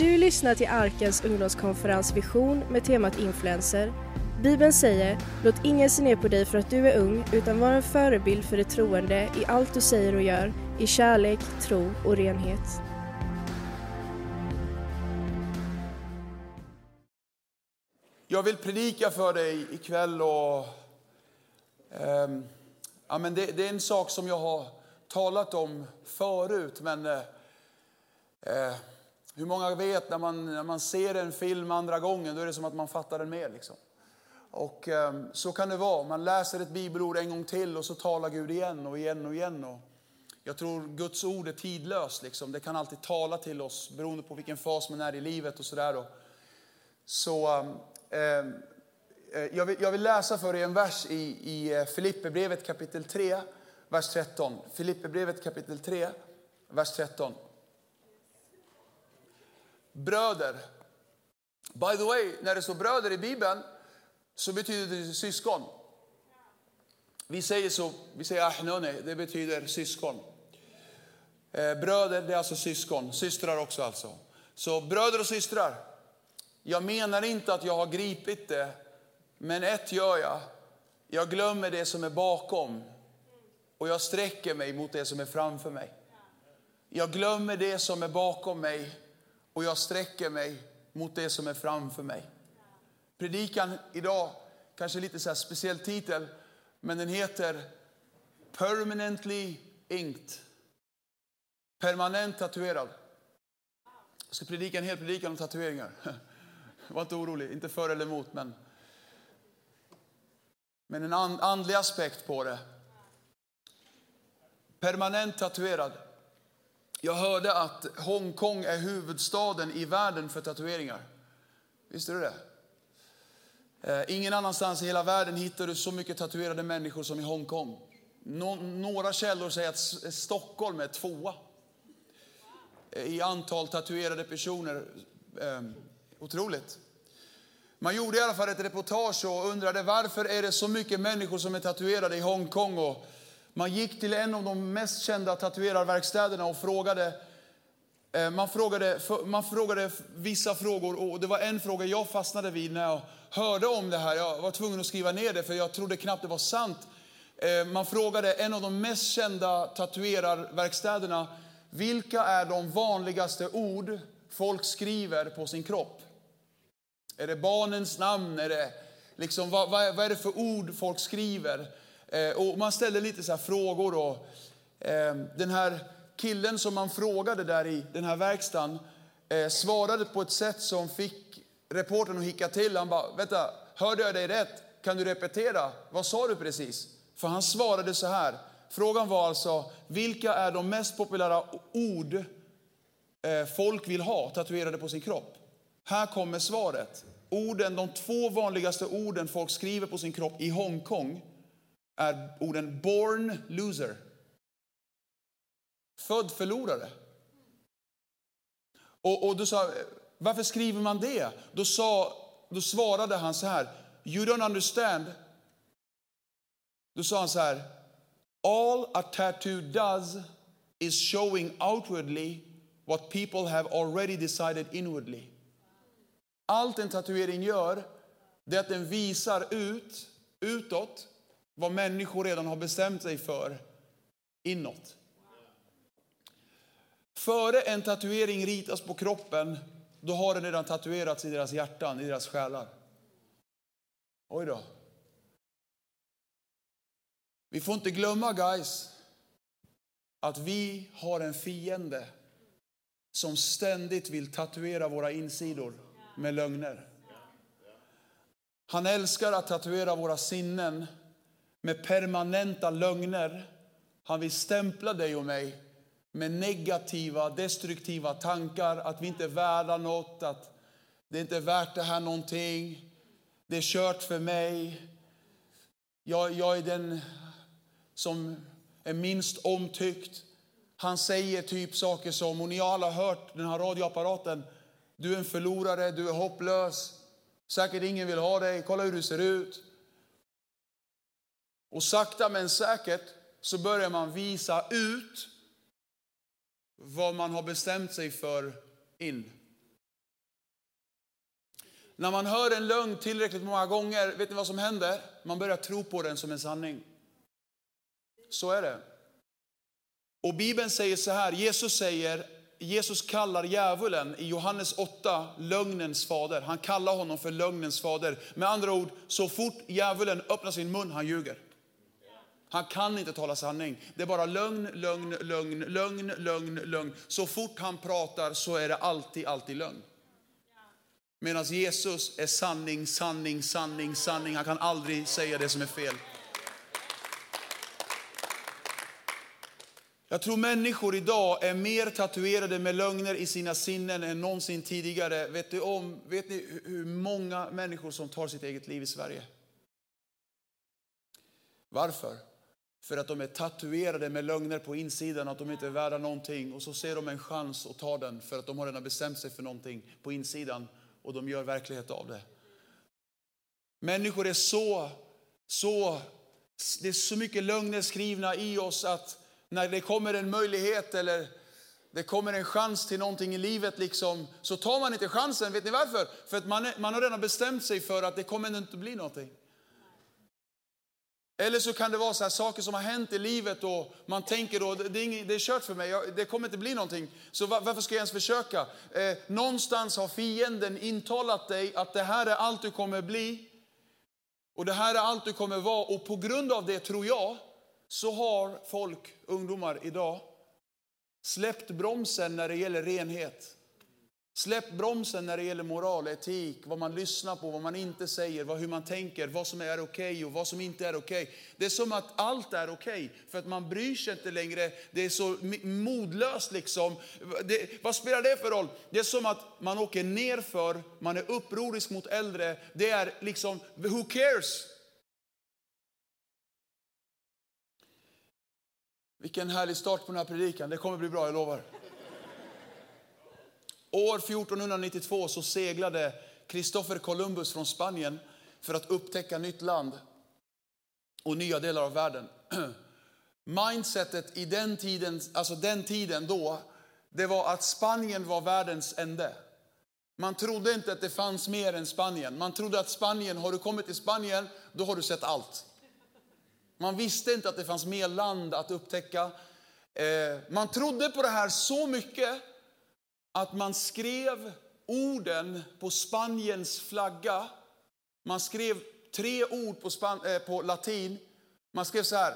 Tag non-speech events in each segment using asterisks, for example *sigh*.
Du lyssnar till Arkens ungdomskonferens Vision med temat influencer. Bibeln säger, låt ingen se ner på dig för att du är ung, utan var en förebild för de troende i allt du säger och gör, i kärlek, tro och renhet. Jag vill predika för dig ikväll och ehm, ja, men det, det är en sak som jag har talat om förut, men eh, eh hur många vet när man, när man ser en film andra gången, då är det som att man fattar den mer. Liksom. Och ehm, så kan det vara. Man läser ett bibelord en gång till och så talar Gud igen och igen och igen. Och jag tror Guds ord är tidlöst. Liksom. Det kan alltid tala till oss beroende på vilken fas man är i livet och sådär. Så ehm, ehm, eh, jag, vill, jag vill läsa för er en vers i, i eh, Filipperbrevet kapitel 3, vers 13. Filipperbrevet kapitel 3, vers 13 bröder. By the way, när det står bröder i Bibeln så betyder det syskon. Vi säger så, vi säger ahnone, det betyder syskon. Eh, bröder, det är alltså syskon, systrar också alltså. Så bröder och systrar, jag menar inte att jag har gripit det, men ett gör jag. Jag glömmer det som är bakom och jag sträcker mig mot det som är framför mig. Jag glömmer det som är bakom mig och jag sträcker mig mot det som är framför mig. Predikan idag, kanske lite så speciell titel, men den heter Permanently Inked. Permanent tatuerad. Jag ska predika en hel predikan om tatueringar. *laughs* Var inte orolig, inte för eller emot, men, men en andlig aspekt på det. Permanent tatuerad. Jag hörde att Hongkong är huvudstaden i världen för tatueringar. Visste du det? Eh, ingen annanstans i hela världen hittar du så mycket tatuerade människor som i Hongkong. några källor säger att Stockholm är tvåa eh, i antal tatuerade personer. Ehm, otroligt. Man gjorde i alla fall ett reportage och undrade varför är det så mycket människor som är tatuerade i Hongkong. Och man gick till en av de mest kända tatuerarverkstäderna och frågade eh, man frågade, man frågade vissa frågor och det var en fråga jag fastnade vid när jag hörde om det här. Jag var tvungen att skriva ner det för jag trodde knappt det var sant. Eh, man frågade en av de mest kända tatuerarverkstäderna vilka är de vanligaste ord folk skriver på sin kropp? Är det barnens namn? Är det liksom, vad, vad, är det för ord folk skriver? Eh, och man ställde lite så frågor. Och, eh, den här killen som man frågade där i den här verkstaden eh, svarade på ett sätt som fick reportern att hicka till. Han bara, vänta, hörde jag dig rätt? Kan du repetera? Vad sa du precis? För han svarade så här. Frågan var alltså, vilka är de mest populära ord eh, folk vill ha tatuerade på sin kropp? Här kommer svaret. Orden, de två vanligaste orden folk skriver på sin kropp i Hongkong är orden born loser. Född förlorare. Och, och då sa varför skriver man det? Då, sa, då svarade han så här, you don't understand. Då sa han så här, all a tattoo does is showing outwardly what people have already decided inwardly. Allt en tatuering gör, det är att den visar ut, utåt, vad människor redan har bestämt sig för inåt. Före en tatuering ritas på kroppen, då har den redan tatuerats i deras hjärtan, i deras själar. Oj då. Vi får inte glömma, guys, att vi har en fiende som ständigt vill tatuera våra insidor med lögner. Han älskar att tatuera våra sinnen med permanenta lögner. Han vill stämpla dig och mig med negativa, destruktiva tankar, att vi inte är värda något, att det inte är värt det här någonting. Det är kört för mig. Jag, jag är den som är minst omtyckt. Han säger typ saker som, och ni har alla hört den här radioapparaten, du är en förlorare, du är hopplös, säkert ingen vill ha dig, kolla hur du ser ut. Och sakta men säkert så börjar man visa ut vad man har bestämt sig för in. När man hör en lögn tillräckligt många gånger, vet ni vad som händer? Man börjar tro på den som en sanning. Så är det. Och Bibeln säger så här, Jesus säger, Jesus kallar djävulen i Johannes 8 lögnens fader. Han kallar honom för lögnens fader. Med andra ord, så fort djävulen öppnar sin mun, han ljuger. Han kan inte tala sanning. Det är bara lögn, lögn, lögn, lögn, lögn, lögn. Så fort han pratar så är det alltid, alltid lögn. Medan Jesus är sanning, sanning, sanning, sanning. Han kan aldrig säga det som är fel. Jag tror människor idag är mer tatuerade med lögner i sina sinnen än någonsin tidigare. Vet, du om, vet ni hur många människor som tar sitt eget liv i Sverige? Varför? För att de är tatuerade med lögner på insidan, att de inte är värda någonting. Och så ser de en chans att ta den för att de har redan bestämt sig för någonting på insidan och de gör verklighet av det. Människor är så, så, det är så mycket lögner skrivna i oss att när det kommer en möjlighet eller det kommer en chans till någonting i livet liksom, så tar man inte chansen. Vet ni varför? För att man, är, man har redan bestämt sig för att det kommer inte bli någonting. Eller så kan det vara så här, saker som har hänt i livet och man tänker då, det är, inget, det är kört för mig, det kommer inte bli någonting. Så varför ska jag ens försöka? Eh, någonstans har fienden intalat dig att det här är allt du kommer bli. Och det här är allt du kommer vara. Och på grund av det tror jag, så har folk, ungdomar idag, släppt bromsen när det gäller renhet. Släpp bromsen när det gäller moral, etik, vad man lyssnar på, vad man inte säger, vad, hur man tänker, vad som är okej okay och vad som inte är okej. Okay. Det är som att allt är okej, okay, för att man bryr sig inte längre. Det är så modlöst liksom. Det, vad spelar det för roll? Det är som att man åker nerför, man är upprorisk mot äldre. Det är liksom, who cares? Vilken härlig start på den här predikan. Det kommer bli bra, jag lovar. År 1492 så seglade Kristoffer Columbus från Spanien för att upptäcka nytt land och nya delar av världen. *clears throat* Mindsetet i den tiden, alltså den tiden då, det var att Spanien var världens ände. Man trodde inte att det fanns mer än Spanien. Man trodde att Spanien, har du kommit till Spanien, då har du sett allt. Man visste inte att det fanns mer land att upptäcka. Eh, man trodde på det här så mycket att man skrev orden på Spaniens flagga. Man skrev tre ord på, span, eh, på latin. Man skrev så här,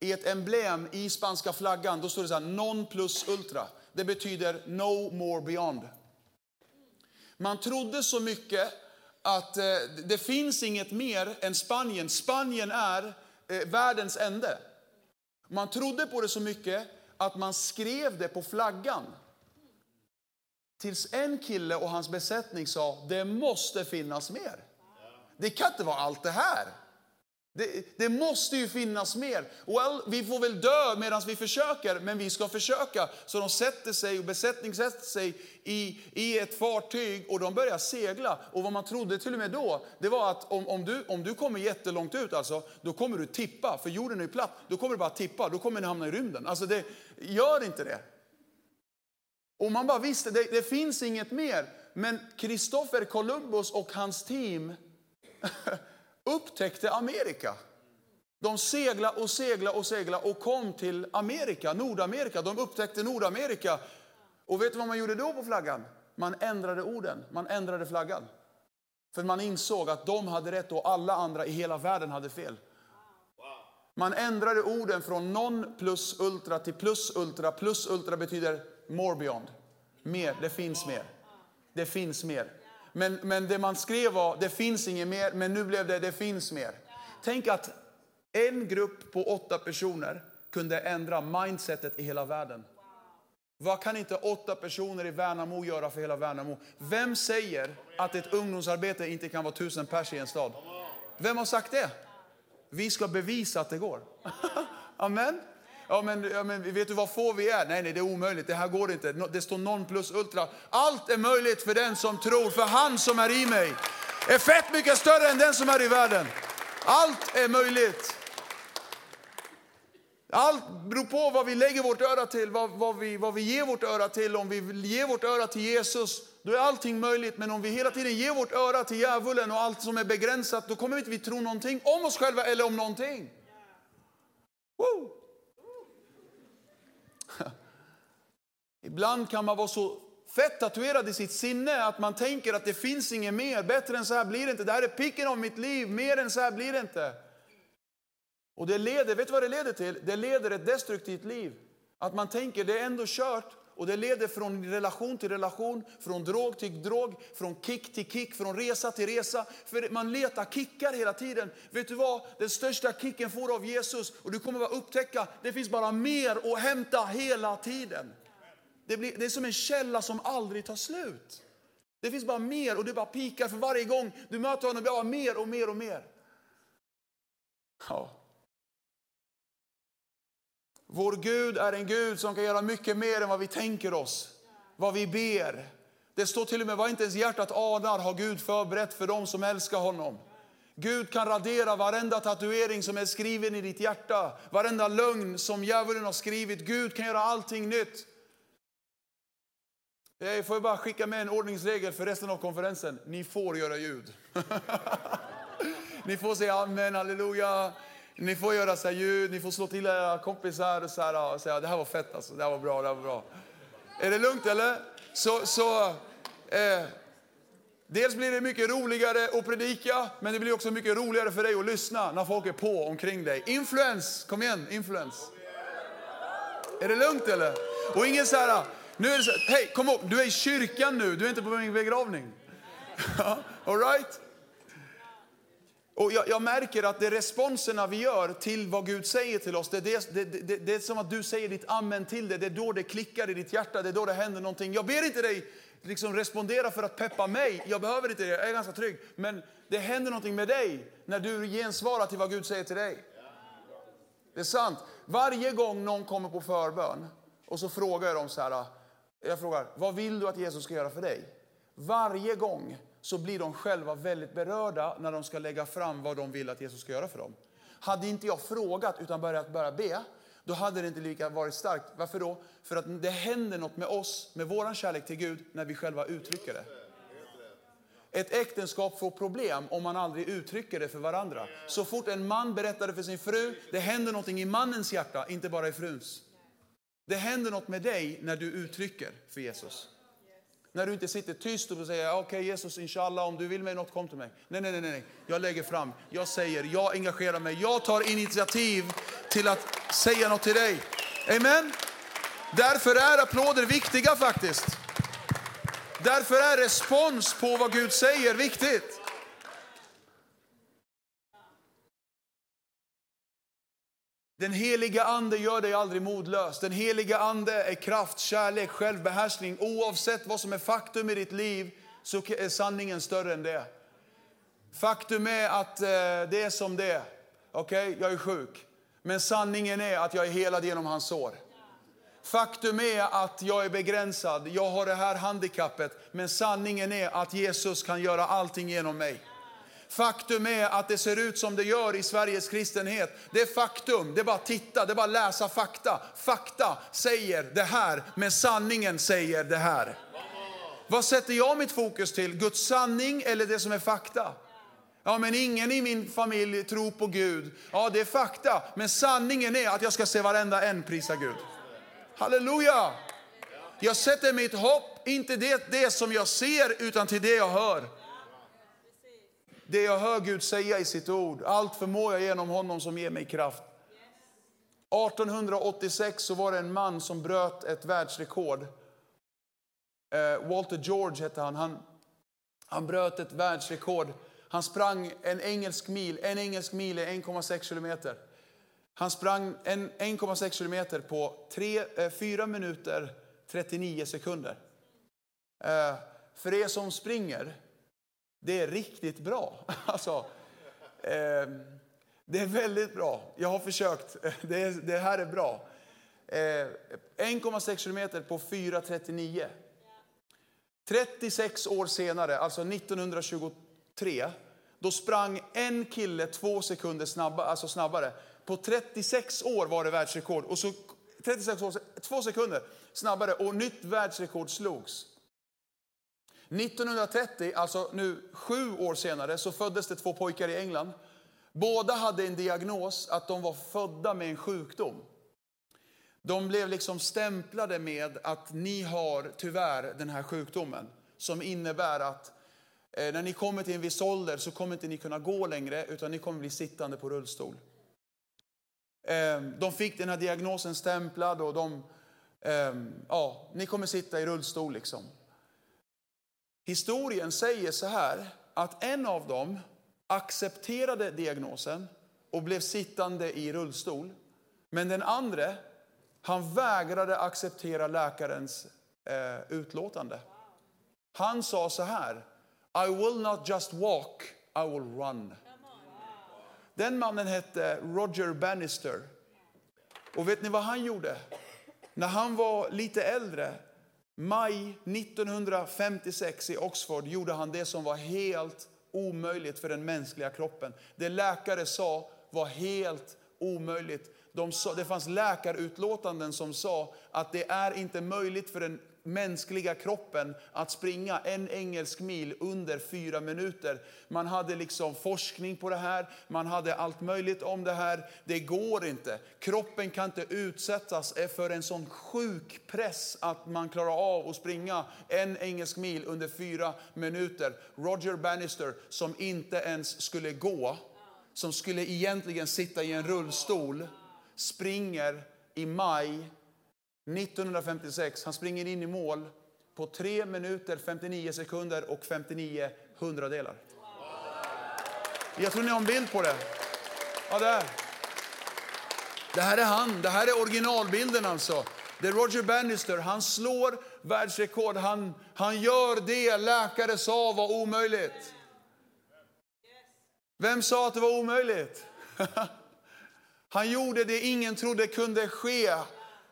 i ett emblem i spanska flaggan, då står det så här, non plus ultra. Det betyder no more beyond. Man trodde så mycket att eh, det finns inget mer än Spanien. Spanien är eh, världens ände. Man trodde på det så mycket att man skrev det på flaggan. Tills en kille och hans besättning sa, det måste finnas mer. Det kan inte vara allt det här. Det, det, måste ju finnas mer. Well, vi får väl dö medan vi försöker, men vi ska försöka. Så de sätter sig, och besättning sätter sig i, i ett fartyg och de börjar segla. Och vad man trodde till och med då, det var att om, om, du, om du kommer jättelångt ut, alltså, då kommer du tippa. För jorden är ju platt, då kommer du bara tippa, då kommer ni hamna i rymden. Alltså det, gör inte det. Och man bara visste, det, det finns inget mer. Men Kristoffer Columbus och hans team *laughs* upptäckte Amerika. De seglade och seglade och segla och kom till Amerika, Nordamerika. De upptäckte Nordamerika. Och vet du vad man gjorde då på flaggan? Man ändrade orden, man ändrade flaggan. För man insåg att de hade rätt och alla andra i hela världen hade fel. Man ändrade orden från non plus ultra till plus ultra. Plus ultra betyder more beyond. Mer, det finns mer. Det finns mer. Men, men det man skrev var, det finns inget mer, men nu blev det, det finns mer. Tänk att en grupp på åtta personer kunde ändra mindsetet i hela världen. Vad kan inte åtta personer i Värnamo göra för hela Värnamo? Vem säger att ett ungdomsarbete inte kan vara tusen pers i en stad? Vem har sagt det? Vi ska bevisa att det går. *laughs* Amen. Ja men, ja, men vet du vad få vi är? Nej, nej, det är omöjligt. Det här går inte. Det står non plus ultra. Allt är möjligt för den som tror, för han som är i mig är fett mycket större än den som är i världen. Allt är möjligt. Allt beror på vad vi lägger vårt öra till, vad, vad, vi, vad vi ger vårt öra till. Om vi ger vårt öra till Jesus, då är allting möjligt. Men om vi hela tiden ger vårt öra till djävulen och allt som är begränsat, då kommer vi inte vi tro någonting om oss själva eller om någonting. Woo! Ibland kan man vara så fett tatuerad i sitt sinne att man tänker att det finns inget mer. Bättre än så här blir det inte. Det här är picken av mitt liv. Mer än så här blir det inte. Och det leder, vet du vad det leder till? Det leder ett destruktivt liv. Att man tänker det är ändå kört och det leder från relation till relation, från drog till drog, från kick till kick, från resa till resa. För man letar kickar hela tiden. Vet du vad? Den största kicken får du av Jesus och du kommer att upptäcka, det finns bara mer att hämta hela tiden. Det, blir, det är som en källa som aldrig tar slut. Det finns bara mer och du bara pikar för varje gång du möter honom. Bara mer och mer och mer. Ja. Vår Gud är en Gud som kan göra mycket mer än vad vi tänker oss, vad vi ber. Det står till och med vad inte ens hjärtat anar har Gud förberett för dem som älskar honom. Gud kan radera varenda tatuering som är skriven i ditt hjärta, varenda lögn som djävulen har skrivit. Gud kan göra allting nytt. Jag får bara skicka med en ordningsregel för resten av konferensen. Ni får göra ljud. Ni får säga amen, halleluja. Ni får göra så här ljud, ni får slå till era kompisar och, så här, och säga det här var fett alltså, det här var bra, det här var bra. Är det lugnt eller? Så, så eh, dels blir det mycket roligare att predika, men det blir också mycket roligare för dig att lyssna när folk är på omkring dig. Influens, kom igen, influens. Är det lugnt eller? Och ingen så här, nu är det så hej kom ihåg, du är i kyrkan nu, du är inte på min begravning. *laughs* All right? Och jag, jag, märker att det responserna vi gör till vad Gud säger till oss, det, det, det, det, är som att du säger ditt amen till det. Det är då det klickar i ditt hjärta, det är då det händer någonting. Jag ber inte dig liksom respondera för att peppa mig, jag behöver inte det, jag är ganska trygg. Men det händer någonting med dig när du gensvarar till vad Gud säger till dig. Det är sant. Varje gång någon kommer på förbön och så frågar jag dem så här, jag frågar, vad vill du att Jesus ska göra för dig? Varje gång så blir de själva väldigt berörda när de ska lägga fram vad de vill att Jesus ska göra för dem. Hade inte jag frågat utan börjat börja be, då hade det inte lika varit starkt. Varför då? För att det händer något med oss, med vår kärlek till Gud, när vi själva uttrycker det. Ett äktenskap får problem om man aldrig uttrycker det för varandra. Så fort en man berättar det för sin fru, det händer någonting i mannens hjärta, inte bara i fruns. Det händer något med dig när du uttrycker för Jesus. När du inte sitter tyst och säger ah, okej okay, Jesus inshallah om du vill mig något kom till mig. Nej, nej, nej, nej. Jag lägger fram, jag säger, jag engagerar mig, jag tar initiativ till att säga något till dig. Amen. Därför är applåder viktiga faktiskt. Därför är respons på vad Gud säger viktigt. Den heliga ande gör dig aldrig modlös. Den heliga ande är kraft, kärlek, självbehärskning. Oavsett vad som är faktum i ditt liv så är sanningen större än det. Faktum är att eh, det är som det är. Okej, okay? jag är sjuk. Men sanningen är att jag är helad genom hans sår. Faktum är att jag är begränsad, jag har det här handikappet. Men sanningen är att Jesus kan göra allting genom mig. Faktum är att det ser ut som det gör i Sveriges kristenhet. Det är faktum, det är bara att titta, det är bara att läsa fakta. Fakta säger det här, men sanningen säger det här. Vad sätter jag mitt fokus till? Guds sanning eller det som är fakta? Ja, men ingen i min familj tror på Gud. Ja, det är fakta. Men sanningen är att jag ska se varenda en prisa Gud. Halleluja! Jag sätter mitt hopp, inte det, det som jag ser, utan till det jag hör. Det jag hör Gud säga i sitt ord, allt förmår jag genom honom som ger mig kraft. 1886 så var det en man som bröt ett världsrekord. Eh, Walter George hette han. han. Han bröt ett världsrekord. Han sprang en engelsk mil. En engelsk mil är 1,6 kilometer. Han sprang 1,6 kilometer på 3, 4 eh, minuter 39 sekunder. Eh, för er som springer det är riktigt bra. *laughs* Alltså, eh, det är väldigt bra. Jag har försökt. *laughs* Det, det här är bra. Eh, 1,6 kilometer på 4.39. 36 år senare, alltså 1923, då sprang en kille två sekunder snabba, alltså snabbare På 36 år var det världsrekord. Och så 36 år, två sekunder snabbare och nytt världsrekord slogs. 1930, alltså nu sju år senare, så föddes det två pojkar i England. Båda hade en diagnos att de var födda med en sjukdom. De blev liksom stämplade med att ni har tyvärr den här sjukdomen som innebär att eh, när ni kommer till en viss ålder så kommer inte ni kunna gå längre utan ni kommer bli sittande på rullstol. Ehm, de fick den här diagnosen stämplad och de, ehm, ja, ni kommer sitta i rullstol liksom. Historien säger så här att en av dem accepterade diagnosen och blev sittande i rullstol. Men den andra, han vägrade acceptera läkarens eh, utlåtande. Han sa så här, I will not just walk, I will run. Den mannen hette Roger Bannister. Och vet ni vad han gjorde? När han var lite äldre, maj 1956 i Oxford, gjorde han det som var helt omöjligt för den mänskliga kroppen. Det läkare sa var helt omöjligt. De sa, det fanns läkarutlåtanden som sa att det är inte möjligt för den mänskliga kroppen att springa en engelsk mil under fyra minuter. Man hade liksom forskning på det här, man hade allt möjligt om det här. Det går inte. Kroppen kan inte utsättas e- för en sån sjuk press att man klarar av att springa en engelsk mil under fyra minuter. Roger Bannister, som inte ens skulle gå, som skulle egentligen sitta i en rullstol, springer i maj 1956. Han springer in i mål på 3 minuter, 59 sekunder och 59 hundradelar. Jag tror ni har en bild på det. Ja, där. Det här är han. Det här är originalbilden alltså. Det är Roger Bannister. Han slår världsrekord. Han, han gör det läkare sa var omöjligt. Vem sa att det var omöjligt? *laughs* Han gjorde det ingen trodde kunde ske.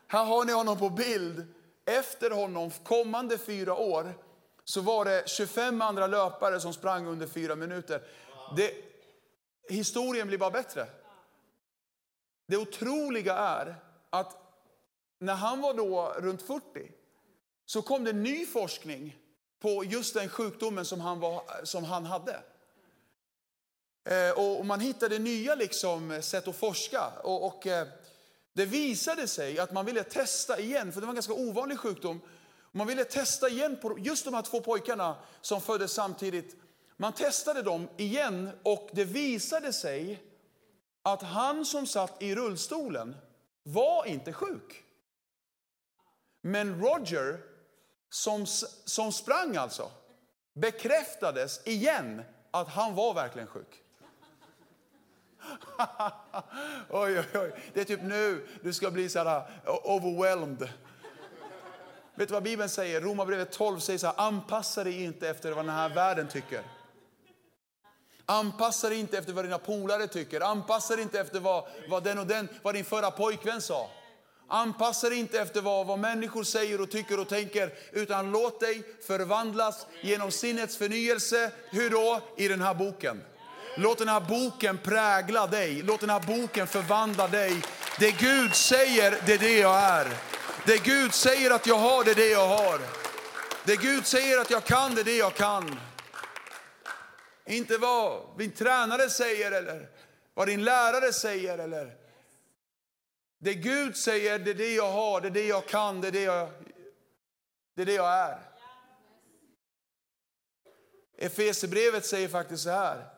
Här har ni honom på bild. Efter honom, kommande fyra år, så var det 25 andra löpare som sprang under fyra minuter. Det, historien blir bara bättre. Det otroliga är att när han var då runt 40 så kom det ny forskning på just den sjukdomen som han, var, som han hade. Eh, och man hittade nya liksom sätt att forska. Och, och eh, det visade sig att man ville testa igen, för det var en ganska ovanlig sjukdom. Man ville testa igen på just de här två pojkarna som föddes samtidigt. Man testade dem igen och det visade sig att han som satt i rullstolen var inte sjuk. Men Roger, som, som sprang alltså, bekräftades igen att han var verkligen sjuk. *laughs* oj, oj, oj. Det är typ nu du ska bli så här eh, overwhelmed. Vet du vad Bibeln säger? Romarbrevet 12 säger så här, anpassa dig inte efter vad den här världen tycker. Anpassa dig inte efter vad dina polare tycker. Anpassa dig inte efter vad, vad den och den, vad din förra pojkvän sa. Anpassa dig inte efter vad, vad människor säger och tycker och tänker, utan låt dig förvandlas genom sinnets förnyelse. Hur då? I den här boken. Låt den här boken prägla dig. Låt den här boken förvandla dig. Det Gud säger, det är det jag är. Det Gud säger att jag har, det är det jag har. Det Gud säger att jag kan, det är det jag kan. Inte vad min tränare säger eller vad din lärare säger. Eller. Det Gud säger, det är det jag har, det är det jag kan, det är det jag, det är, det jag är. Efesierbrevet säger faktiskt så här.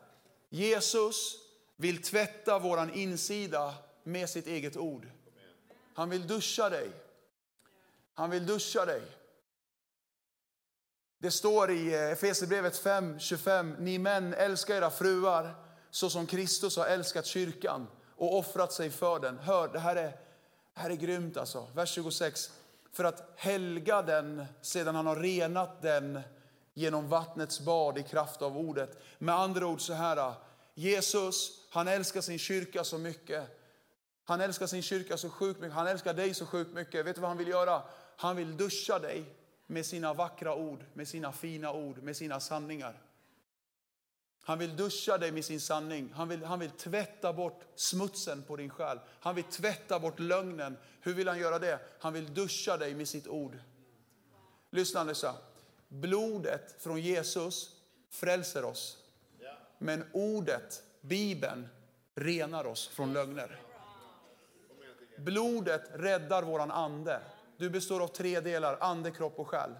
Jesus vill tvätta vår insida med sitt eget ord. Han vill duscha dig. Han vill duscha dig. Det står i eh, Efesierbrevet Efesierbrevet 5.25. Ni män, älskar era fruar så som Kristus har älskat kyrkan och offrat sig för den. Hör, det här är, det här är grymt alltså. Vers 26. För att helga den sedan han har renat den genom vattnets bad i kraft av ordet. Med andra ord så här, Jesus, han älskar sin kyrka så mycket. Han älskar sin kyrka så sjukt mycket, han älskar dig så sjukt mycket. Vet du vad han vill göra? Han vill duscha dig med sina vackra ord, med sina fina ord, med sina sanningar. Han vill duscha dig med sin sanning. Han vill, han vill tvätta bort smutsen på din själ. Han vill tvätta bort lögnen. Hur vill han göra det? Han vill duscha dig med sitt ord. Lyssna Lisa. Blodet från Jesus frälser oss. Men ordet, Bibeln, renar oss från lögner. Blodet räddar våran ande. Du består av tre delar, ande, kropp och själ.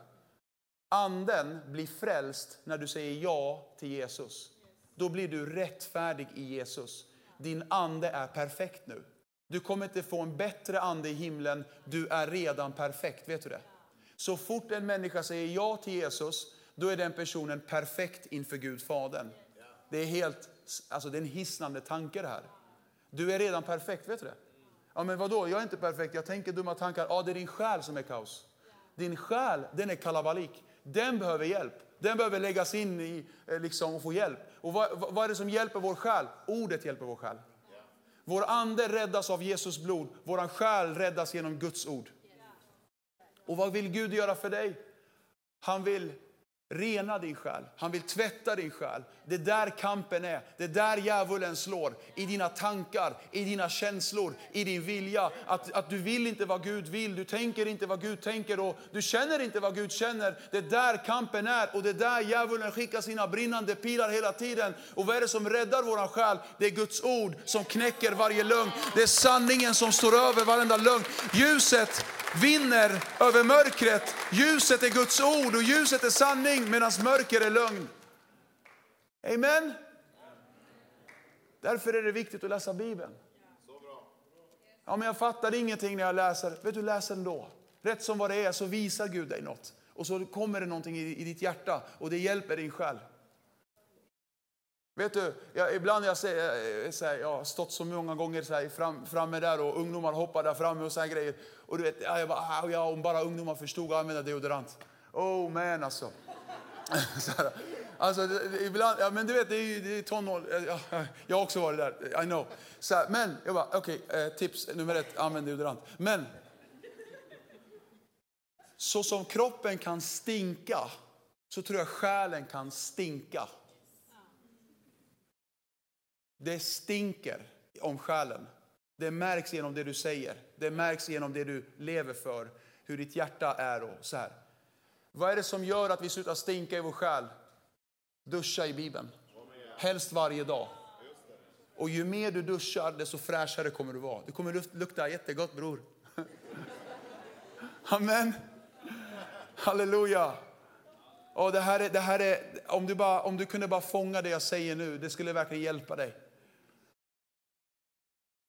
Anden blir frälst när du säger ja till Jesus. Då blir du rättfärdig i Jesus. Din ande är perfekt nu. Du kommer inte få en bättre ande i himlen, du är redan perfekt. Vet du det? Så fort en människa säger ja till Jesus, då är den personen perfekt inför Gud Fadern. Det är helt, alltså det är en hisnande tanke det här. Du är redan perfekt, vet du det? Ja men vadå, jag är inte perfekt, jag tänker dumma tankar. Ja det är din själ som är kaos. Din själ, den är kalabalik. Den behöver hjälp. Den behöver läggas in i, eh, liksom, och få hjälp. Och vad, vad är det som hjälper vår själ? Ordet hjälper vår själ. Vår ande räddas av Jesus blod. Vår själ räddas genom Guds ord. Och vad vill Gud göra för dig? Han vill rena din själ. Han vill tvätta din själ. Det är där kampen är. Det är där djävulen slår. I dina tankar, i dina känslor, i din vilja. Att, att du vill inte vad Gud vill, du tänker inte vad Gud tänker och du känner inte vad Gud känner. Det är där kampen är och det är där djävulen skickar sina brinnande pilar hela tiden. Och vad är det som räddar våran själ? Det är Guds ord som knäcker varje lögn. Det är sanningen som står över varenda lögn. Ljuset vinner över mörkret. Ljuset är Guds ord och ljuset är sanning medan mörker är lögn. Amen. Därför är det viktigt att läsa Bibeln. Ja, men jag fattar ingenting när jag läser. Vet du, läs ändå. Rätt som vad det är så visar Gud dig något. Och så kommer det någonting i, i ditt hjärta och det hjälper din själ. Vet du, jag, ibland jag, säger, eh, så här, jag har stått så många gånger så här, fram, framme där och ungdomar hoppar där framme och så här grejer. Och du vet, jag bara, ah, ja, om bara ungdomar förstod att använda deodorant. Oh man alltså. *laughs* här, alltså ibland, ja, men du vet, det är, det är tonår. Eh, jag, jag har också varit där, I know. Så här, men jag bara, okej, okay, tips nummer ett, använd deodorant. Men så som kroppen kan stinka, så tror jag själen kan stinka. Det stinker om själen. Det märks genom det du säger. Det märks genom det du lever för. Hur ditt hjärta är och så här. Vad är det som gör att vi slutar stinka i vår själ? Duscha i Bibeln. Helst varje dag. Och ju mer du duschar, desto fräschare kommer du vara. Du kommer lukta jättegott bror. *laughs* Amen. Halleluja. Och det här är, det här är, om, du bara, om du kunde bara fånga det jag säger nu, det skulle verkligen hjälpa dig.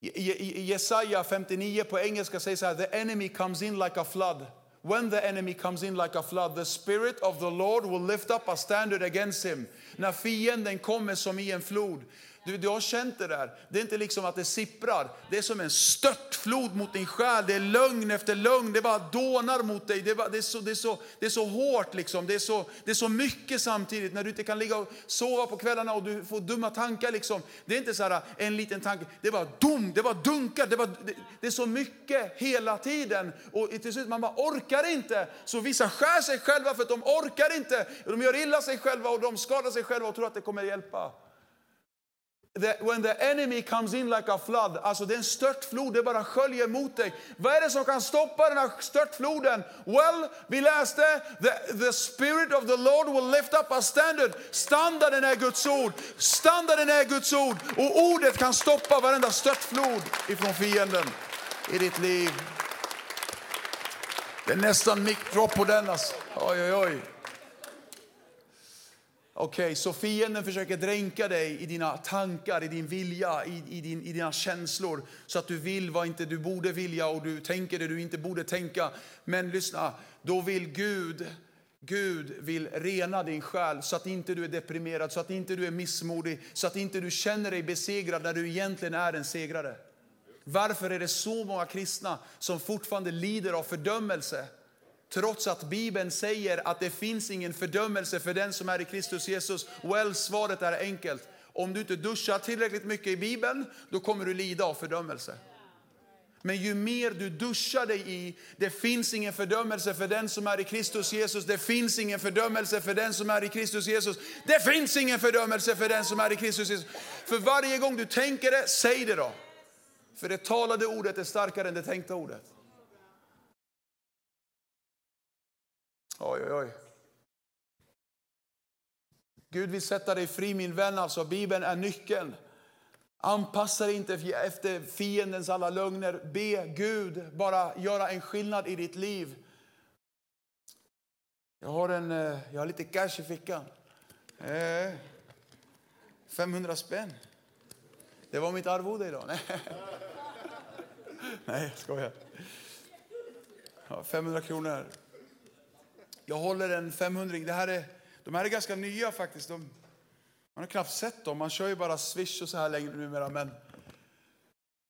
I Jesaja 59 på engelska säger så här, the enemy comes in like a flood. When the enemy comes in like a flood, the spirit of the Lord will lift up a standard against him. När fienden kommer som i en flod. Du, du har känt det där. Det är inte liksom att det sipprar. Det är som en störtflod mot din själ. Det är lögn efter lögn. Det bara dånar mot dig. Det är, bara, det är, så, det är, så, det är så hårt. Liksom. Det, är så, det är så mycket samtidigt. När du inte kan ligga och sova på kvällarna och du får dumma tankar. Liksom. Det är inte så här, äh, en liten tanke. Det är bara dum, det var dunkar. Det, var, det, det, är så mycket hela tiden. Och till slut man bara orkar inte. Så vissa skär sig själva för att de orkar inte. De gör illa sig själva och de skadar sig själva och tror att det kommer hjälpa the, when the enemy comes in like a flood, alltså det är en störtflod, det bara sköljer mot dig. Vad är det som kan stoppa den här störtfloden? Well, vi läste, the, the spirit of the Lord will lift up a standard. Standarden är Guds ord. Standarden är Guds ord. Och ordet kan stoppa varenda störtflod ifrån fienden i ditt liv. Det är nästan mikrop på den alltså. Oj, oj, oj. Okej, okay, så fienden försöker dränka dig i dina tankar, i din vilja, i, i, din, i dina känslor. Så att du vill vad inte du borde vilja och du tänker det du inte borde tänka. Men lyssna, då vill Gud, Gud vill rena din själ så att inte du är deprimerad, så att inte du är missmodig, så att inte du känner dig besegrad när du egentligen är en segrare. Varför är det så många kristna som fortfarande lider av fördömelse? Trots att Bibeln säger att det finns ingen fördömelse för den som är i Kristus Jesus. Well, svaret är enkelt. Om du inte duschar tillräckligt mycket i Bibeln, då kommer du lida av fördömelse. Men ju mer du duschar dig i, det finns ingen fördömelse för den som är i Kristus Jesus. Det finns ingen fördömelse för den som är i Kristus Jesus. Det finns ingen fördömelse för den som är i Kristus Jesus. För varje gång du tänker det, säg det då. För det talade ordet är starkare än det tänkta ordet. Oj, oj, oj. Gud vill sätta dig fri min vän, alltså Bibeln är nyckeln. Anpassa dig inte efter fiendens alla lögner. Be Gud bara göra en skillnad i ditt liv. Jag har, en, eh, jag har lite cash i fickan. Eh, 500 spänn. Det var mitt arvode idag. *laughs* Nej, Nej jag skojar. 500 kronor. Jag håller en 500 det här är, De här är ganska nya faktiskt. De, man har knappt sett dem. Man kör ju bara Swish och så här längre numera. Men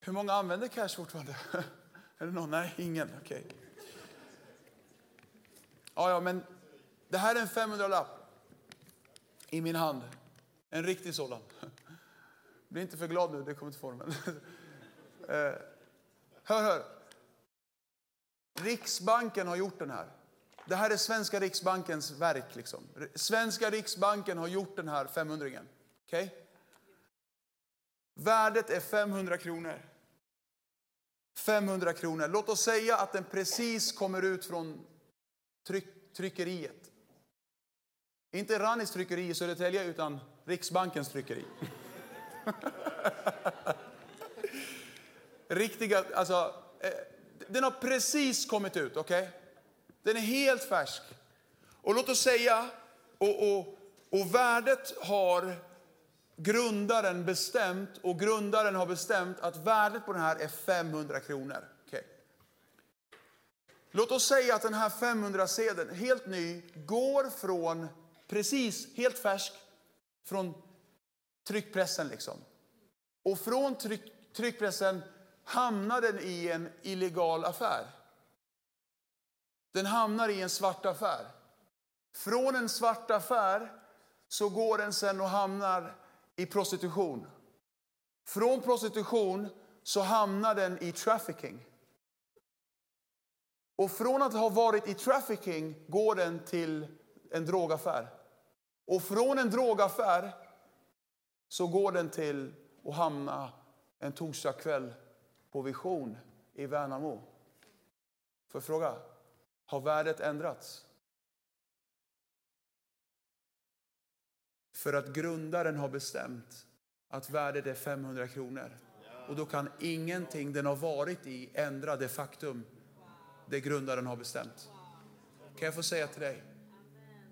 hur många använder cash fortfarande? *laughs* är det någon? Nej, ingen. Okej. Okay. Ja, ja, men det här är en 500-lapp i min hand. En riktig sådan. *laughs* Bli inte för glad nu, det kommer inte formen. *laughs* Eh, hör, hör. Riksbanken har gjort den här. Det här är svenska riksbankens verk. Liksom. Svenska riksbanken har gjort den här 500 okay? Värdet är 500 kronor. 500 kronor. Låt oss säga att den precis kommer ut från tryck, tryckeriet. Inte Rannis tryckeri i Södertälje, utan Riksbankens tryckeri. *laughs* Riktiga, alltså, eh, den har precis kommit ut, okej? Okay? Den är helt färsk. Och låt oss säga, och, och, och värdet har grundaren bestämt, och grundaren har bestämt att värdet på den här är 500 kronor. Okay. Låt oss säga att den här 500-sedeln, helt ny, går från, precis helt färsk, från tryckpressen liksom. Och från tryck, tryckpressen hamnar den i en illegal affär. Den hamnar i en svart affär. Från en svart affär så går den sen och hamnar i prostitution. Från prostitution så hamnar den i trafficking. Och från att ha varit i trafficking går den till en drogaffär. Och från en drogaffär så går den till att hamna en torsdagskväll på Vision i Värnamo. Får jag fråga? Har värdet ändrats? För att grundaren har bestämt att värdet är 500 kronor. Och då kan ingenting den har varit i ändra det faktum det grundaren har bestämt. Kan jag få säga till dig,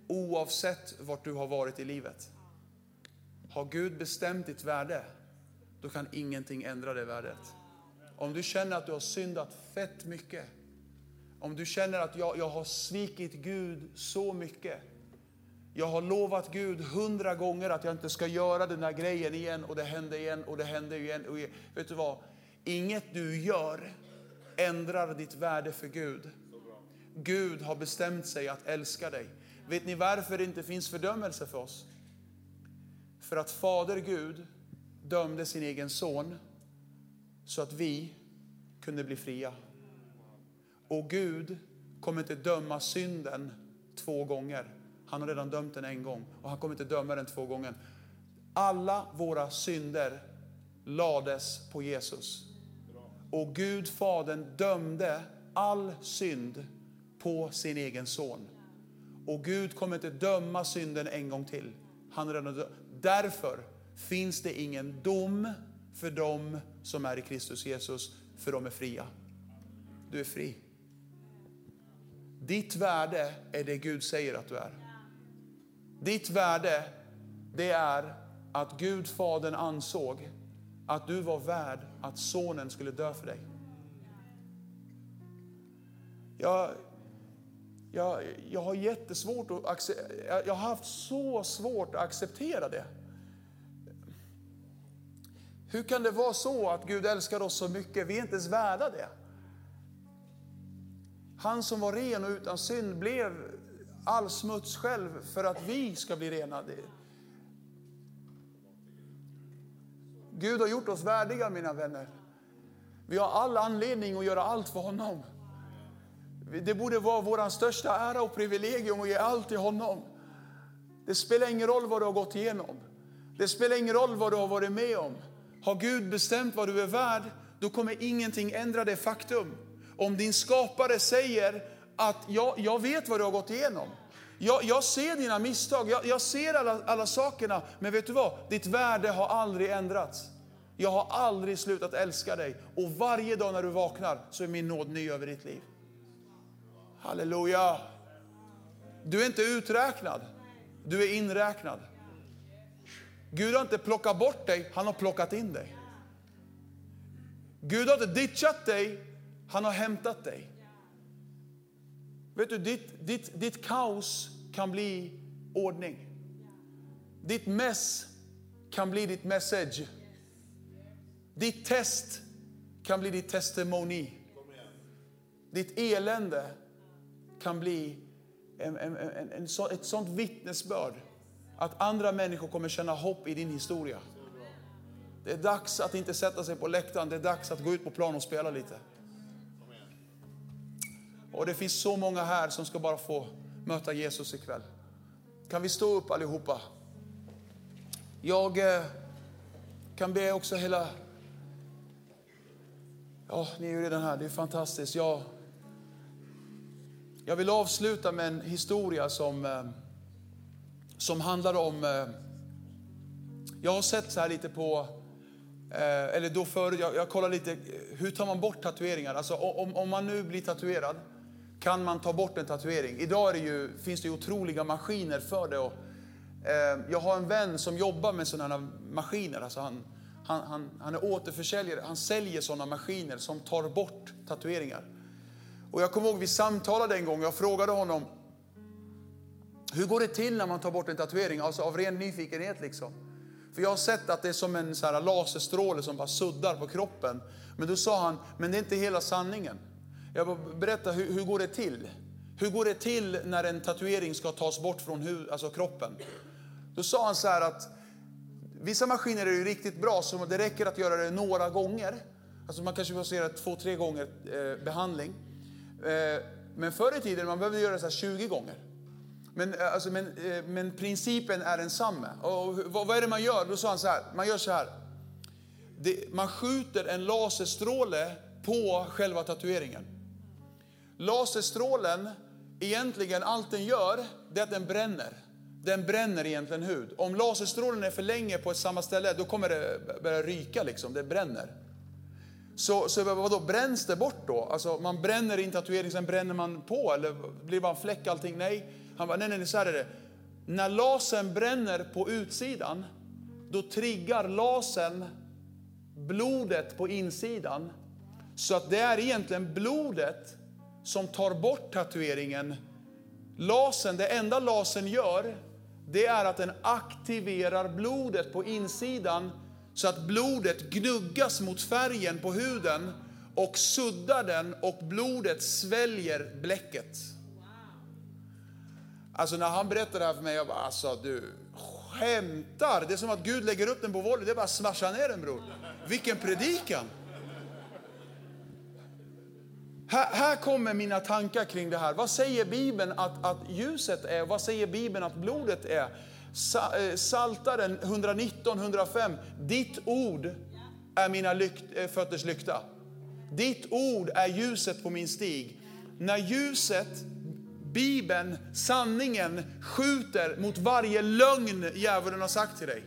oavsett vart du har varit i livet, har Gud bestämt ditt värde, då kan ingenting ändra det värdet. Om du känner att du har syndat fett mycket, om du känner att jag, jag har svikit Gud så mycket. Jag har lovat Gud hundra gånger att jag inte ska göra den där grejen igen och det hände igen och det hände igen. Och vet du vad? Inget du gör ändrar ditt värde för Gud. Gud har bestämt sig att älska dig. Vet ni varför det inte finns fördömelse för oss? För att Fader Gud dömde sin egen son så att vi kunde bli fria. Och Gud kommer inte döma synden två gånger. Han har redan dömt den en gång och han kommer inte döma den två gånger. Alla våra synder lades på Jesus. Och Gud, Fadern, dömde all synd på sin egen son. Och Gud kommer inte döma synden en gång till. Han redan Därför finns det ingen dom för dem som är i Kristus Jesus, för de är fria. Du är fri. Ditt värde är det Gud säger att du är. Ditt värde, det är att Gud, Fadern, ansåg att du var värd att sonen skulle dö för dig. Jag, jag, jag har jättesvårt att jag har haft så svårt att acceptera det. Hur kan det vara så att Gud älskar oss så mycket? Vi är inte ens värda det. Han som var ren och utan synd blev all smuts själv för att vi ska bli renade. Gud har gjort oss värdiga, mina vänner. Vi har all anledning att göra allt för honom. Det borde vara vår största ära och privilegium att ge allt till honom. Det spelar ingen roll vad du har gått igenom. Det spelar ingen roll vad du har varit med om. Har Gud bestämt vad du är värd, då kommer ingenting ändra det faktum. Om din skapare säger att jag, jag vet vad du har gått igenom. Jag, jag ser dina misstag, jag, jag ser alla, alla sakerna. Men vet du vad? Ditt värde har aldrig ändrats. Jag har aldrig slutat älska dig. Och varje dag när du vaknar så är min nåd ny över ditt liv. Halleluja! Du är inte uträknad, du är inräknad. Gud har inte plockat bort dig, han har plockat in dig. Gud har inte ditchat dig, han har hämtat dig. Vet du, ditt, ditt, ditt kaos kan bli ordning. Ditt mess kan bli ditt message. Ditt test kan bli ditt testimoni. Ditt elände kan bli en, en, en, en, ett sånt vittnesbörd att andra människor kommer känna hopp i din historia. Det är dags att inte sätta sig på läktaren, det är dags att gå ut på plan och spela lite. Och det finns så många här som ska bara få möta Jesus ikväll. Kan vi stå upp allihopa? Jag eh, kan be också hela... Ja, ni är ju redan här, det är fantastiskt. Jag, jag vill avsluta med en historia som, eh, som handlar om... Eh, jag har sett så här lite på... Eller då förut, jag, jag kollar lite, hur tar man bort tatueringar? Alltså om, om man nu blir tatuerad, kan man ta bort en tatuering. Idag det ju, finns det ju otroliga maskiner för det. Och, eh, jag har en vän som jobbar med sådana maskiner. Alltså han, han, han, han är återförsäljare, han säljer sådana maskiner som tar bort tatueringar. Och jag kommer ihåg vi samtalade en gång, jag frågade honom hur går det till när man tar bort en tatuering? Alltså av ren nyfikenhet liksom. För jag har sett att det är som en så här laserstråle som bara suddar på kroppen. Men då sa han, men det är inte hela sanningen. Jag bara berätta hur, hur går det till? Hur går det till när en tatuering ska tas bort från hu, alltså kroppen? Då sa han så här att vissa maskiner är ju riktigt bra, så det räcker att göra det några gånger. Alltså man kanske får göra två, tre gånger eh, behandling. Eh, men förr i tiden man behövde göra det så 20 gånger. Men, eh, alltså, men, eh, men principen är densamma. Och vad, vad, är det man gör? Då sa han så här, man gör så här. Det, man skjuter en laserstråle på själva tatueringen. Laserstrålen, egentligen allt den gör, det är att den bränner. Den bränner egentligen hud. Om laserstrålen är för länge på ett samma ställe, då kommer det börja ryka liksom, det bränner. Så, så vadå, bränns det bort då? Alltså man bränner in tatuering, sen bränner man på, eller blir det bara en fläck allting? Nej. Han bara, nej, nej, så här är det. När lasern bränner på utsidan, då triggar lasern blodet på insidan. Så att det är egentligen blodet som tar bort tatueringen. Lasen, det enda lasen gör, det är att den aktiverar blodet på insidan så att blodet gnuggas mot färgen på huden och suddar den och blodet sväljer bläcket. Alltså när han berättade det här för mig, jag bara alltså du skämtar? Det är som att Gud lägger upp den på volley, det är bara att smasha ner den bror. Vilken predikan! Här, här, kommer mina tankar kring det här. Vad säger Bibeln att, att ljuset är? Vad säger Bibeln att blodet är? Sa, eh, Saltaren 119, 105. Ditt ord är mina lykt, eh, fötters lykta. Ditt ord är ljuset på min stig. När ljuset, Bibeln, sanningen skjuter mot varje lögn djävulen har sagt till dig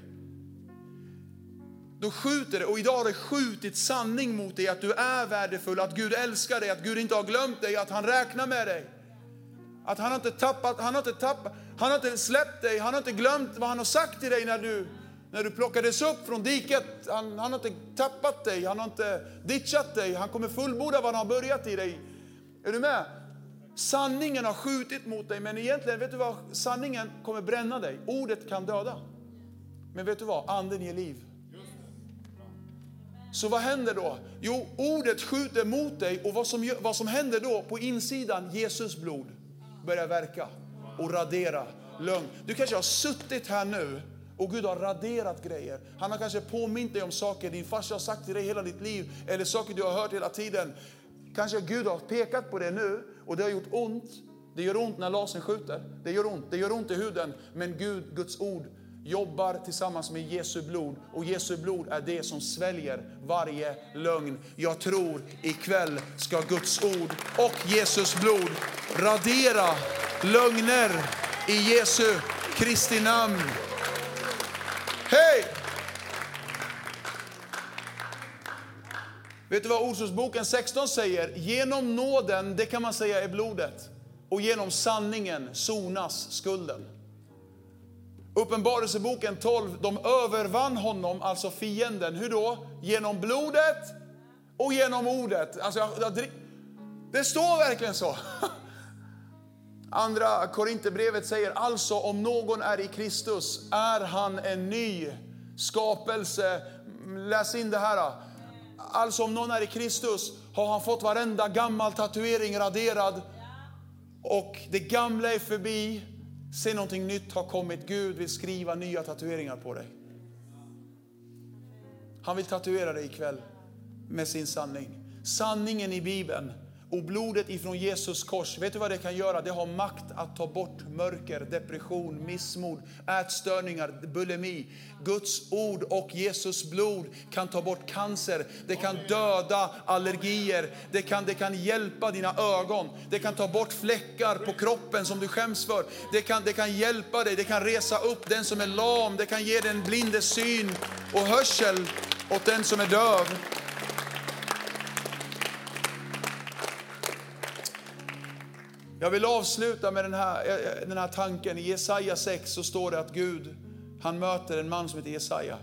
då skjuter det. Och idag har det skjutit sanning mot dig att du är värdefull, att Gud älskar dig, att Gud inte har glömt dig, att han räknar med dig. Att han har inte tappat, han har inte tappat, han har inte släppt dig, han har inte glömt vad han har sagt till dig när du, när du plockades upp från diket. Han, han har inte tappat dig, han har inte ditchat dig, han kommer fullborda vad han har börjat i dig. Är du med? Sanningen har skjutit mot dig, men egentligen, vet du vad? Sanningen kommer bränna dig. Ordet kan döda. Men vet du vad? Anden ger liv. Så vad händer då? Jo, ordet skjuter mot dig och vad som, vad som händer då på insidan, Jesus blod börjar verka och radera lögn. Du kanske har suttit här nu och Gud har raderat grejer. Han har kanske påmint dig om saker din farsa har sagt till dig hela ditt liv eller saker du har hört hela tiden. Kanske Gud har pekat på det nu och det har gjort ont. Det gör ont när lasern skjuter. Det gör ont, det gör ont i huden. Men Gud, Guds ord jobbar tillsammans med Jesu blod och Jesu blod är det som sväljer varje lögn. Jag tror ikväll ska Guds ord och Jesus blod radera lögner i Jesu Kristi namn. Hej! Vet du vad Ordspråksboken 16 säger? Genom nåden, det kan man säga är blodet. Och genom sanningen sonas skulden. Uppenbarelseboken 12, de övervann honom, alltså fienden. Hur då? Genom blodet och genom ordet. Alltså, det står verkligen så. *laughs* Andra Korinthierbrevet säger alltså om någon är i Kristus är han en ny skapelse. Läs in det här. Alltså om någon är i Kristus har han fått varenda gammal tatuering raderad och det gamla är förbi. Se någonting nytt har kommit. Gud vill skriva nya tatueringar på dig. Han vill tatuera dig ikväll med sin sanning. Sanningen i Bibeln och blodet ifrån Jesus kors, vet du vad det kan göra? Det har makt att ta bort mörker, depression, missmod, ätstörningar, bulimi. Guds ord och Jesus blod kan ta bort cancer, det kan döda allergier, det kan, det kan hjälpa dina ögon, det kan ta bort fläckar på kroppen som du skäms för. Det kan, det kan hjälpa dig, det kan resa upp den som är lam, det kan ge den blinde syn och hörsel åt den som är döv. Jag vill avsluta med den här, eh, eh, den här tanken. I Jesaja 6 så står det att Gud, han möter en man som heter Jesaja.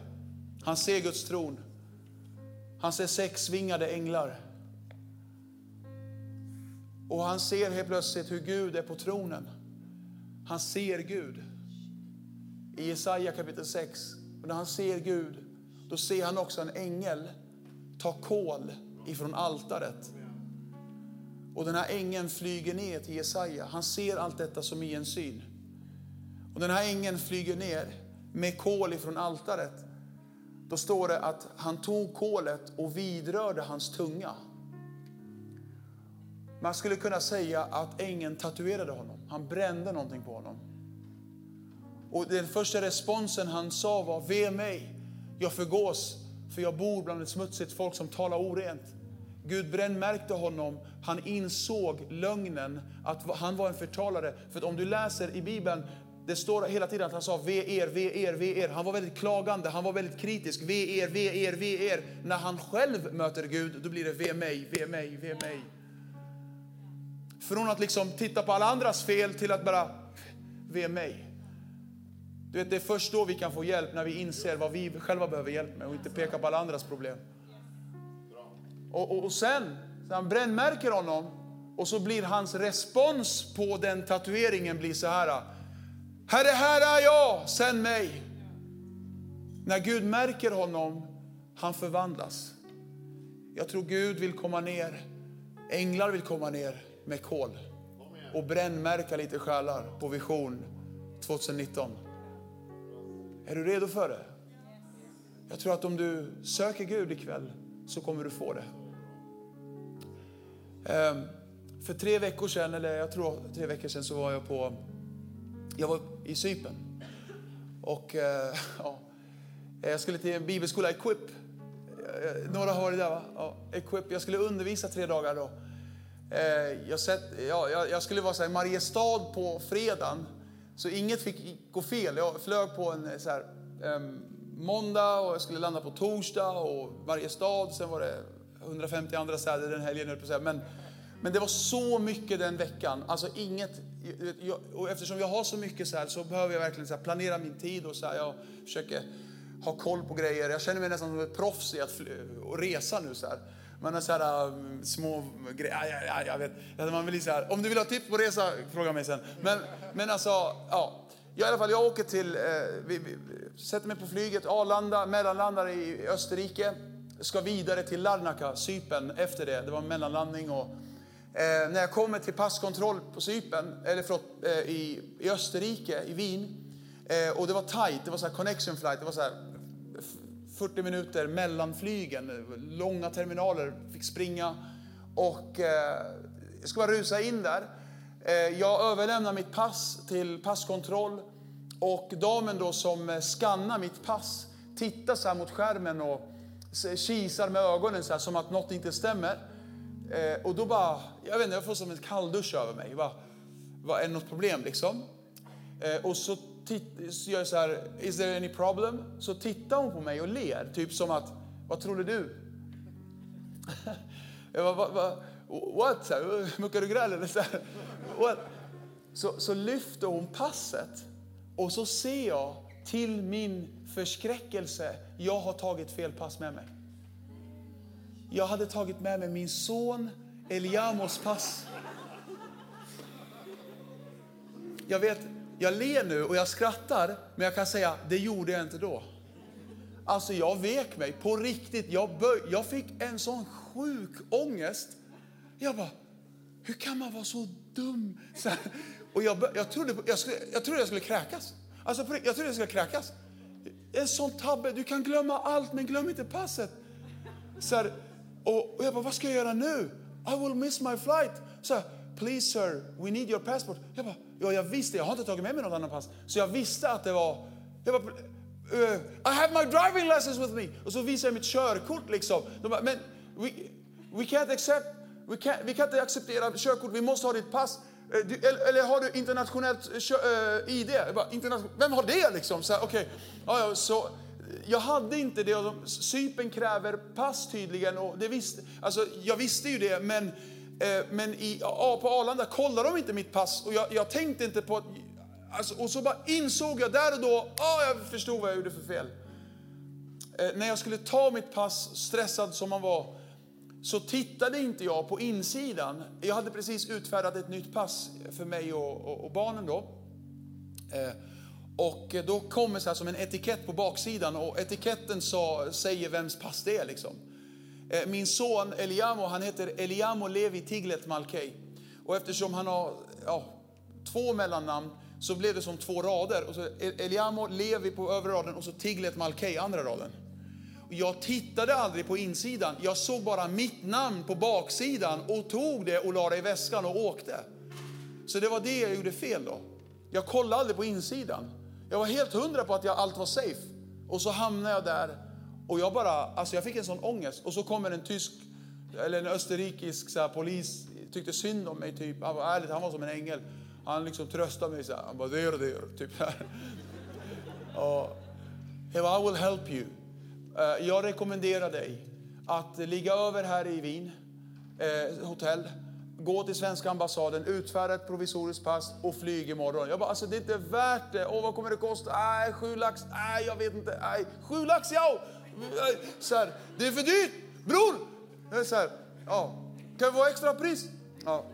Han ser Guds tron. Han ser sex vingade änglar. Och han ser helt plötsligt hur Gud är på tronen. Han ser Gud. I Jesaja kapitel 6. Och när han ser Gud, då ser han också en ängel ta kol ifrån altaret och den här ängeln flyger ner till Jesaja. Han ser allt detta som i en syn. Och den här ängeln flyger ner med kol ifrån altaret. Då står det att han tog kolet och vidrörde hans tunga. Man skulle kunna säga att ängeln tatuerade honom. Han brände någonting på honom. Och den första responsen han sa var, ve mig, jag förgås, för jag bor bland ett smutsigt folk som talar orent. Gud brännmärkte honom. Han insåg lögnen, att han var en förtalare. För om du läser i Bibeln, det står hela tiden att han sa ve er, ve er, ve er. Han var väldigt klagande, han var väldigt kritisk. Ve er, ve er, ve er. När han själv möter Gud, då blir det ve mig, ve mig, ve mig. Från att liksom titta på alla andras fel till att bara ve mig. Du vet, det är först då vi kan få hjälp, när vi inser vad vi själva behöver hjälp med och inte peka på alla andras problem. Och, och, och sen, så han brännmärker honom och så blir hans respons på den tatueringen blir så här. Herre, här är jag, sänd mig. När Gud märker honom, han förvandlas. Jag tror Gud vill komma ner, änglar vill komma ner med kol och brännmärka lite själar på Vision 2019. Är du redo för det? Jag tror att om du söker Gud ikväll så kommer du få det. Ehm, för tre veckor sedan, eller jag tror tre veckor sedan, så var jag på, jag var i Cypern. Och eh, *laughs* ja, jag skulle till en bibelskola, Equip. Eh, några har det där va? Ja, Equip. Jag skulle undervisa tre dagar då. Eh, jag, sett, ja, jag skulle vara i Mariestad på fredagen, så inget fick gå fel. Jag flög på en så här, um, måndag och jag skulle landa på torsdag och Mariestad. Sen var det 150 andra städer den helgen, på. Men, men det var så mycket den veckan. Alltså inget, jag, och eftersom jag har så mycket så här så behöver jag verkligen så här, planera min tid och så här, jag försöker ha koll på grejer. Jag känner mig nästan som ett proffs i att resa nu. Så här. Man har så här, um, små grejer. Ja, ja, jag vet. Man vill så här, om du vill ha tips på resa, fråga mig sen. Men, men alltså, ja. Jag, i alla fall, jag åker till, eh, vi, vi, sätter mig på flyget, Arlanda, mellanlandar i Österrike ska vidare till Larnaca, Sypen efter det. Det var en mellanlandning. Och, eh, när jag kommer till passkontroll på Sypen, eller förlåt, eh, i, i Österrike, i Wien, Eh, och det var tight, det var så här connection flight, det var så här 40 minuter mellan flygen, långa terminaler, fick springa. Och eh, jag ska bara rusa in där. Eh, jag överlämnar mitt pass till passkontroll och damen då som eh, skannar mitt pass tittar så här mot skärmen och kisar med ögonen så här, som att något inte stämmer. Eh, och då bara, jag vet inte, jag får som en kalldusch över mig. Bara, vad är det något problem liksom? Eh, och så, så gör jag så här, is there any problem? Så tittar hon på mig och ler, typ som att, vad trodde du? *laughs* jag bara, va, what? Så här, muckar du gräl eller? Så, här, what? Så, så lyfter hon passet och så ser jag till min förskräckelse, jag har tagit fel pass med mig. Jag hade tagit med mig min son Eliamos pass. Jag vet, jag ler nu och jag skrattar, men jag kan säga, det gjorde jag inte då. Alltså jag vek mig på riktigt. Jag, böj, jag fick en sån sjuk ångest. Jag bara, hur kan man vara så dum? Så här, och jag, jag, trodde, jag, skulle, jag trodde jag skulle kräkas. Alltså jag trodde jag skulle kräkas. En sån tabbe, du kan glömma allt men glöm inte passet. Så här, och, och jag bara, vad ska jag göra nu? I will miss my flight. Så här, please sir, we need your passport. Jag bara, ja jag visste, jag har inte tagit med mig något annat pass. Så jag visste att det var, jag bara, uh, I have my driving license with me. Och så visar jag mitt körkort liksom. De bara, men we, we can't accept, we can't, vi kan inte acceptera körkort, vi måste ha ditt pass. Eh, du, eller, har du internationellt uh, eh, ID? Bara, internation, vem har det liksom? Så här, okay. ja, ja, så, eh, jag hade inte det. Alltså, Sypen kräver pass tydligen. Och det visste, alltså, jag visste ju det, men, eh, men i, ja, på Arlanda kollade de inte mitt pass. Och jag, jag tänkte inte på att... Alltså, och så bara insåg jag där och då, ah, jag förstod vad jag gjorde för fel. Eh, när jag skulle ta mitt pass, stressad som man var, så tittade inte jag på insidan. Jag hade precis utfärdat ett nytt pass för mig och, och, och barnen då. Eh, och då kommer så här som en etikett på baksidan och etiketten sa, säger vems pass det är. Liksom. Eh, min son Eliamo, han heter Eliamo Levi Tiglet Malkei. Och eftersom han har ja, två mellannamn så blev det som två rader. Och så Eliamo Levi på övre raden och så Tiglet Malkei andra raden. Jag tittade aldrig på insidan, jag såg bara mitt namn på baksidan och tog det och la det i väskan och åkte. Så det var det jag gjorde fel då. Jag kollade aldrig på insidan. Jag var helt hundra på att jag, allt var safe. Och så hamnade jag där och jag bara, alltså jag fick en sån ångest. Och så kommer en tysk, eller en österrikisk så här, polis, tyckte synd om mig typ. Han var ärligt, han var som en ängel. Han liksom tröstade mig så här, han bara, there, there, typ. och, *laughs* I will help you. Eh, jag rekommenderar dig att ligga över här i Wien, eh, hotell gå till svenska ambassaden, utfärda ett provisoriskt pass och flyg imorgon. Jag bara, alltså det är inte värt det. Åh, vad kommer det kosta? Nej, sju lax. Nej, jag vet inte. Nej, sju lax, ja! Eh, så här, det är för dyrt, bror! Eh, så här, ja. Kan vi få extra pris? Ja.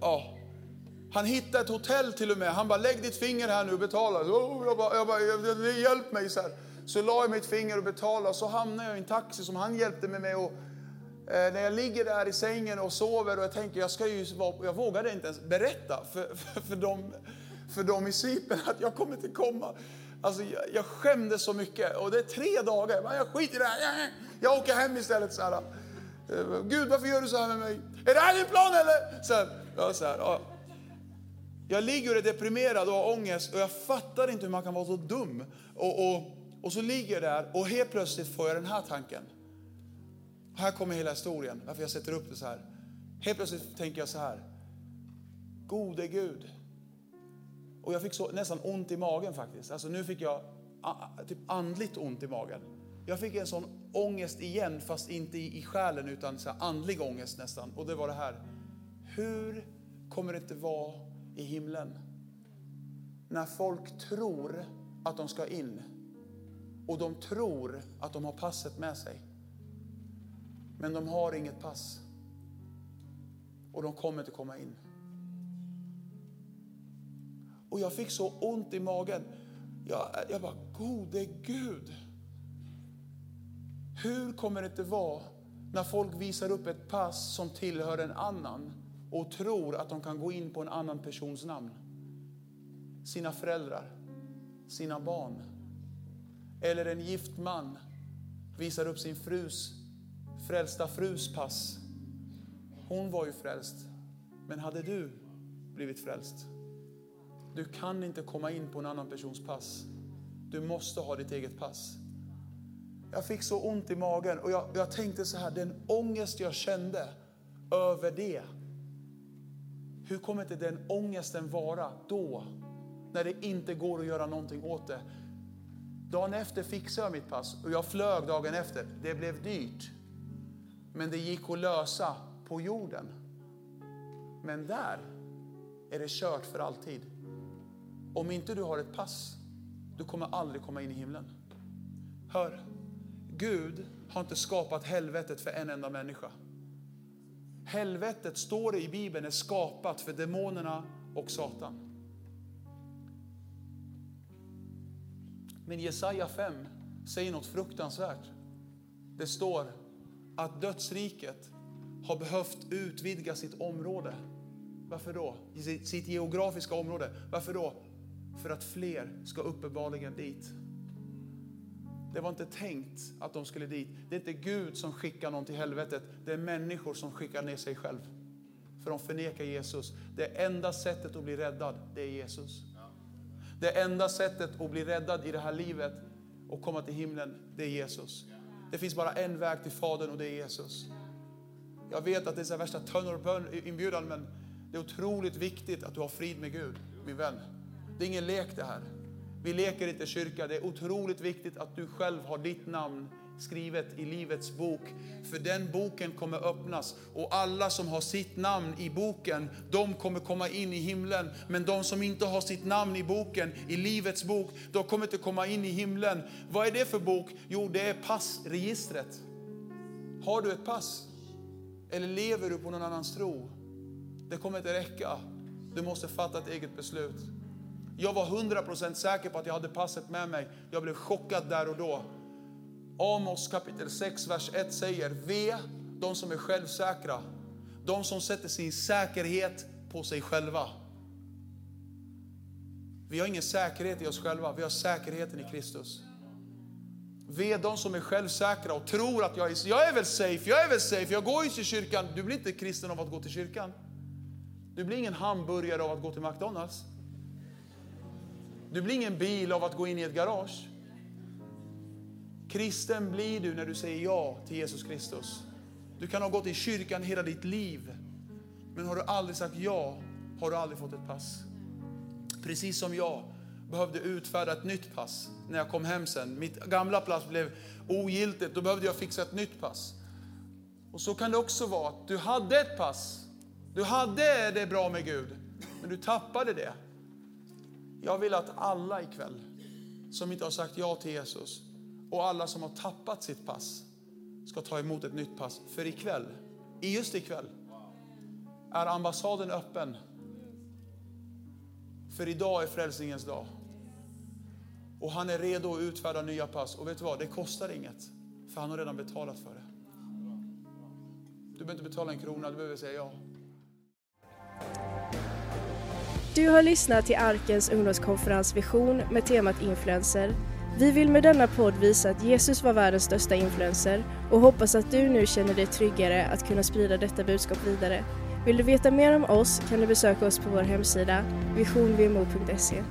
Ja. Han hittade ett hotell till och med. Han bara, lägg ditt finger här nu och betala. Jag bara, jag bara hjälp mig. Så, här. så la jag mitt finger och betalade. Och så hamnade jag i en taxi som han hjälpte mig med. Och Eh, när jag ligger där i sängen och sover och jag tänker, jag, ska ju jag vågade inte ens berätta för, för, för, dem, för dem i Cypern att jag kommer inte komma. Alltså, jag, jag skämdes så mycket och det är tre dagar. Men jag skiter i det här. Jag åker hem istället. Så här. Eh, Gud, varför gör du så här med mig? Är det här din plan eller? Så här, ja, så här, ja. Jag ligger och är deprimerad och har ångest och jag fattar inte hur man kan vara så dum. Och, och, och så ligger jag där och helt plötsligt får jag den här tanken. Här kommer hela historien, varför jag sätter upp det så här. Helt plötsligt tänker jag så här. Gode Gud. Och jag fick så, nästan ont i magen faktiskt. Alltså nu fick jag typ andligt ont i magen. Jag fick en sån ångest igen, fast inte i, i själen utan så andlig ångest nästan. Och det var det här. Hur kommer det inte vara i himlen? När folk tror att de ska in och de tror att de har passet med sig. Men de har inget pass. Och de kommer inte komma in. Och jag fick så ont i magen. Jag, jag bara, gode Gud. Hur kommer det inte vara när folk visar upp ett pass som tillhör en annan och tror att de kan gå in på en annan persons namn? sina föräldrar, sina barn. Eller en gift man visar upp sin frus, frälsta frus pass. Hon var ju frälst, men hade du blivit frälst? Du kan inte komma in på en annan persons pass. Du måste ha ditt eget pass. Jag fick så ont i magen och jag, jag tänkte så här, den ångest jag kände över det. Hur kommer inte den ångesten vara då, när det inte går att göra någonting åt det? Dagen efter fixade jag mitt pass och jag flög dagen efter. Det blev dyrt. Men det gick att lösa på jorden. Men där är det kört för alltid. Om inte du har ett pass, du kommer aldrig komma in i himlen. Hör, Gud har inte skapat helvetet för en enda människa. Helvetet, står det i Bibeln, är skapat för demonerna och Satan. Men Jesaja 5 säger något fruktansvärt. Det står att dödsriket har behövt utvidga sitt område. Varför då? Sitt geografiska område. Varför då? För att fler ska uppenbarligen dit. Det var inte tänkt att de skulle dit. Det är inte Gud som skickar någon till helvetet. Det är människor som skickar ner sig själv. För de förnekar Jesus. Det enda sättet att bli räddad, det är Jesus. Det enda sättet att bli räddad i det här livet och komma till himlen, det är Jesus. Det finns bara en väg till Fadern och det är Jesus. Jag vet att det är värsta inbjudan men det är otroligt viktigt att du har frid med Gud, min vän. Det är ingen lek det här. Vi leker inte kyrka. Det är otroligt viktigt att du själv har ditt namn skrivet i Livets bok. För den boken kommer öppnas och alla som har sitt namn i boken, de kommer komma in i himlen. Men de som inte har sitt namn i boken, i Livets bok, de kommer inte komma in i himlen. Vad är det för bok? Jo, det är passregistret. Har du ett pass? Eller lever du på någon annans tro? Det kommer inte räcka. Du måste fatta ett eget beslut. Jag var 100% säker på att jag hade passet med mig. Jag blev chockad där och då. Amos kapitel 6, vers 1 säger, ve de som är självsäkra, de som sätter sin säkerhet på sig själva. Vi har ingen säkerhet i oss själva, vi har säkerheten i Kristus. Ve de som är självsäkra och tror att jag är, jag är väl safe, jag är väl safe, jag går ju till kyrkan. Du blir inte kristen av att gå till kyrkan. Du blir ingen hamburgare av att gå till McDonalds. Du blir ingen bil av att gå in i ett garage. Kristen blir du när du säger ja till Jesus Kristus. Du kan ha gått i kyrkan hela ditt liv, men har du aldrig sagt ja har du aldrig fått ett pass. Precis som jag behövde utfärda ett nytt pass när jag kom hem sen. Mitt gamla pass blev ogiltigt, då behövde jag fixa ett nytt pass. Och så kan det också vara att du hade ett pass, du hade det bra med Gud, men du tappade det. Jag vill att alla ikväll som inte har sagt ja till Jesus och alla som har tappat sitt pass ska ta emot ett nytt pass. För ikväll, just ikväll, är ambassaden öppen. För idag är frälsningens dag. Och han är redo att utfärda nya pass. Och vet du vad, det kostar inget. För han har redan betalat för det. Du behöver inte betala en krona, du behöver säga ja. Du har lyssnat till Arkens ungdomskonferens Vision med temat influencer. Vi vill med denna podd visa att Jesus var världens största influencer och hoppas att du nu känner dig tryggare att kunna sprida detta budskap vidare. Vill du veta mer om oss kan du besöka oss på vår hemsida visionvmo.se.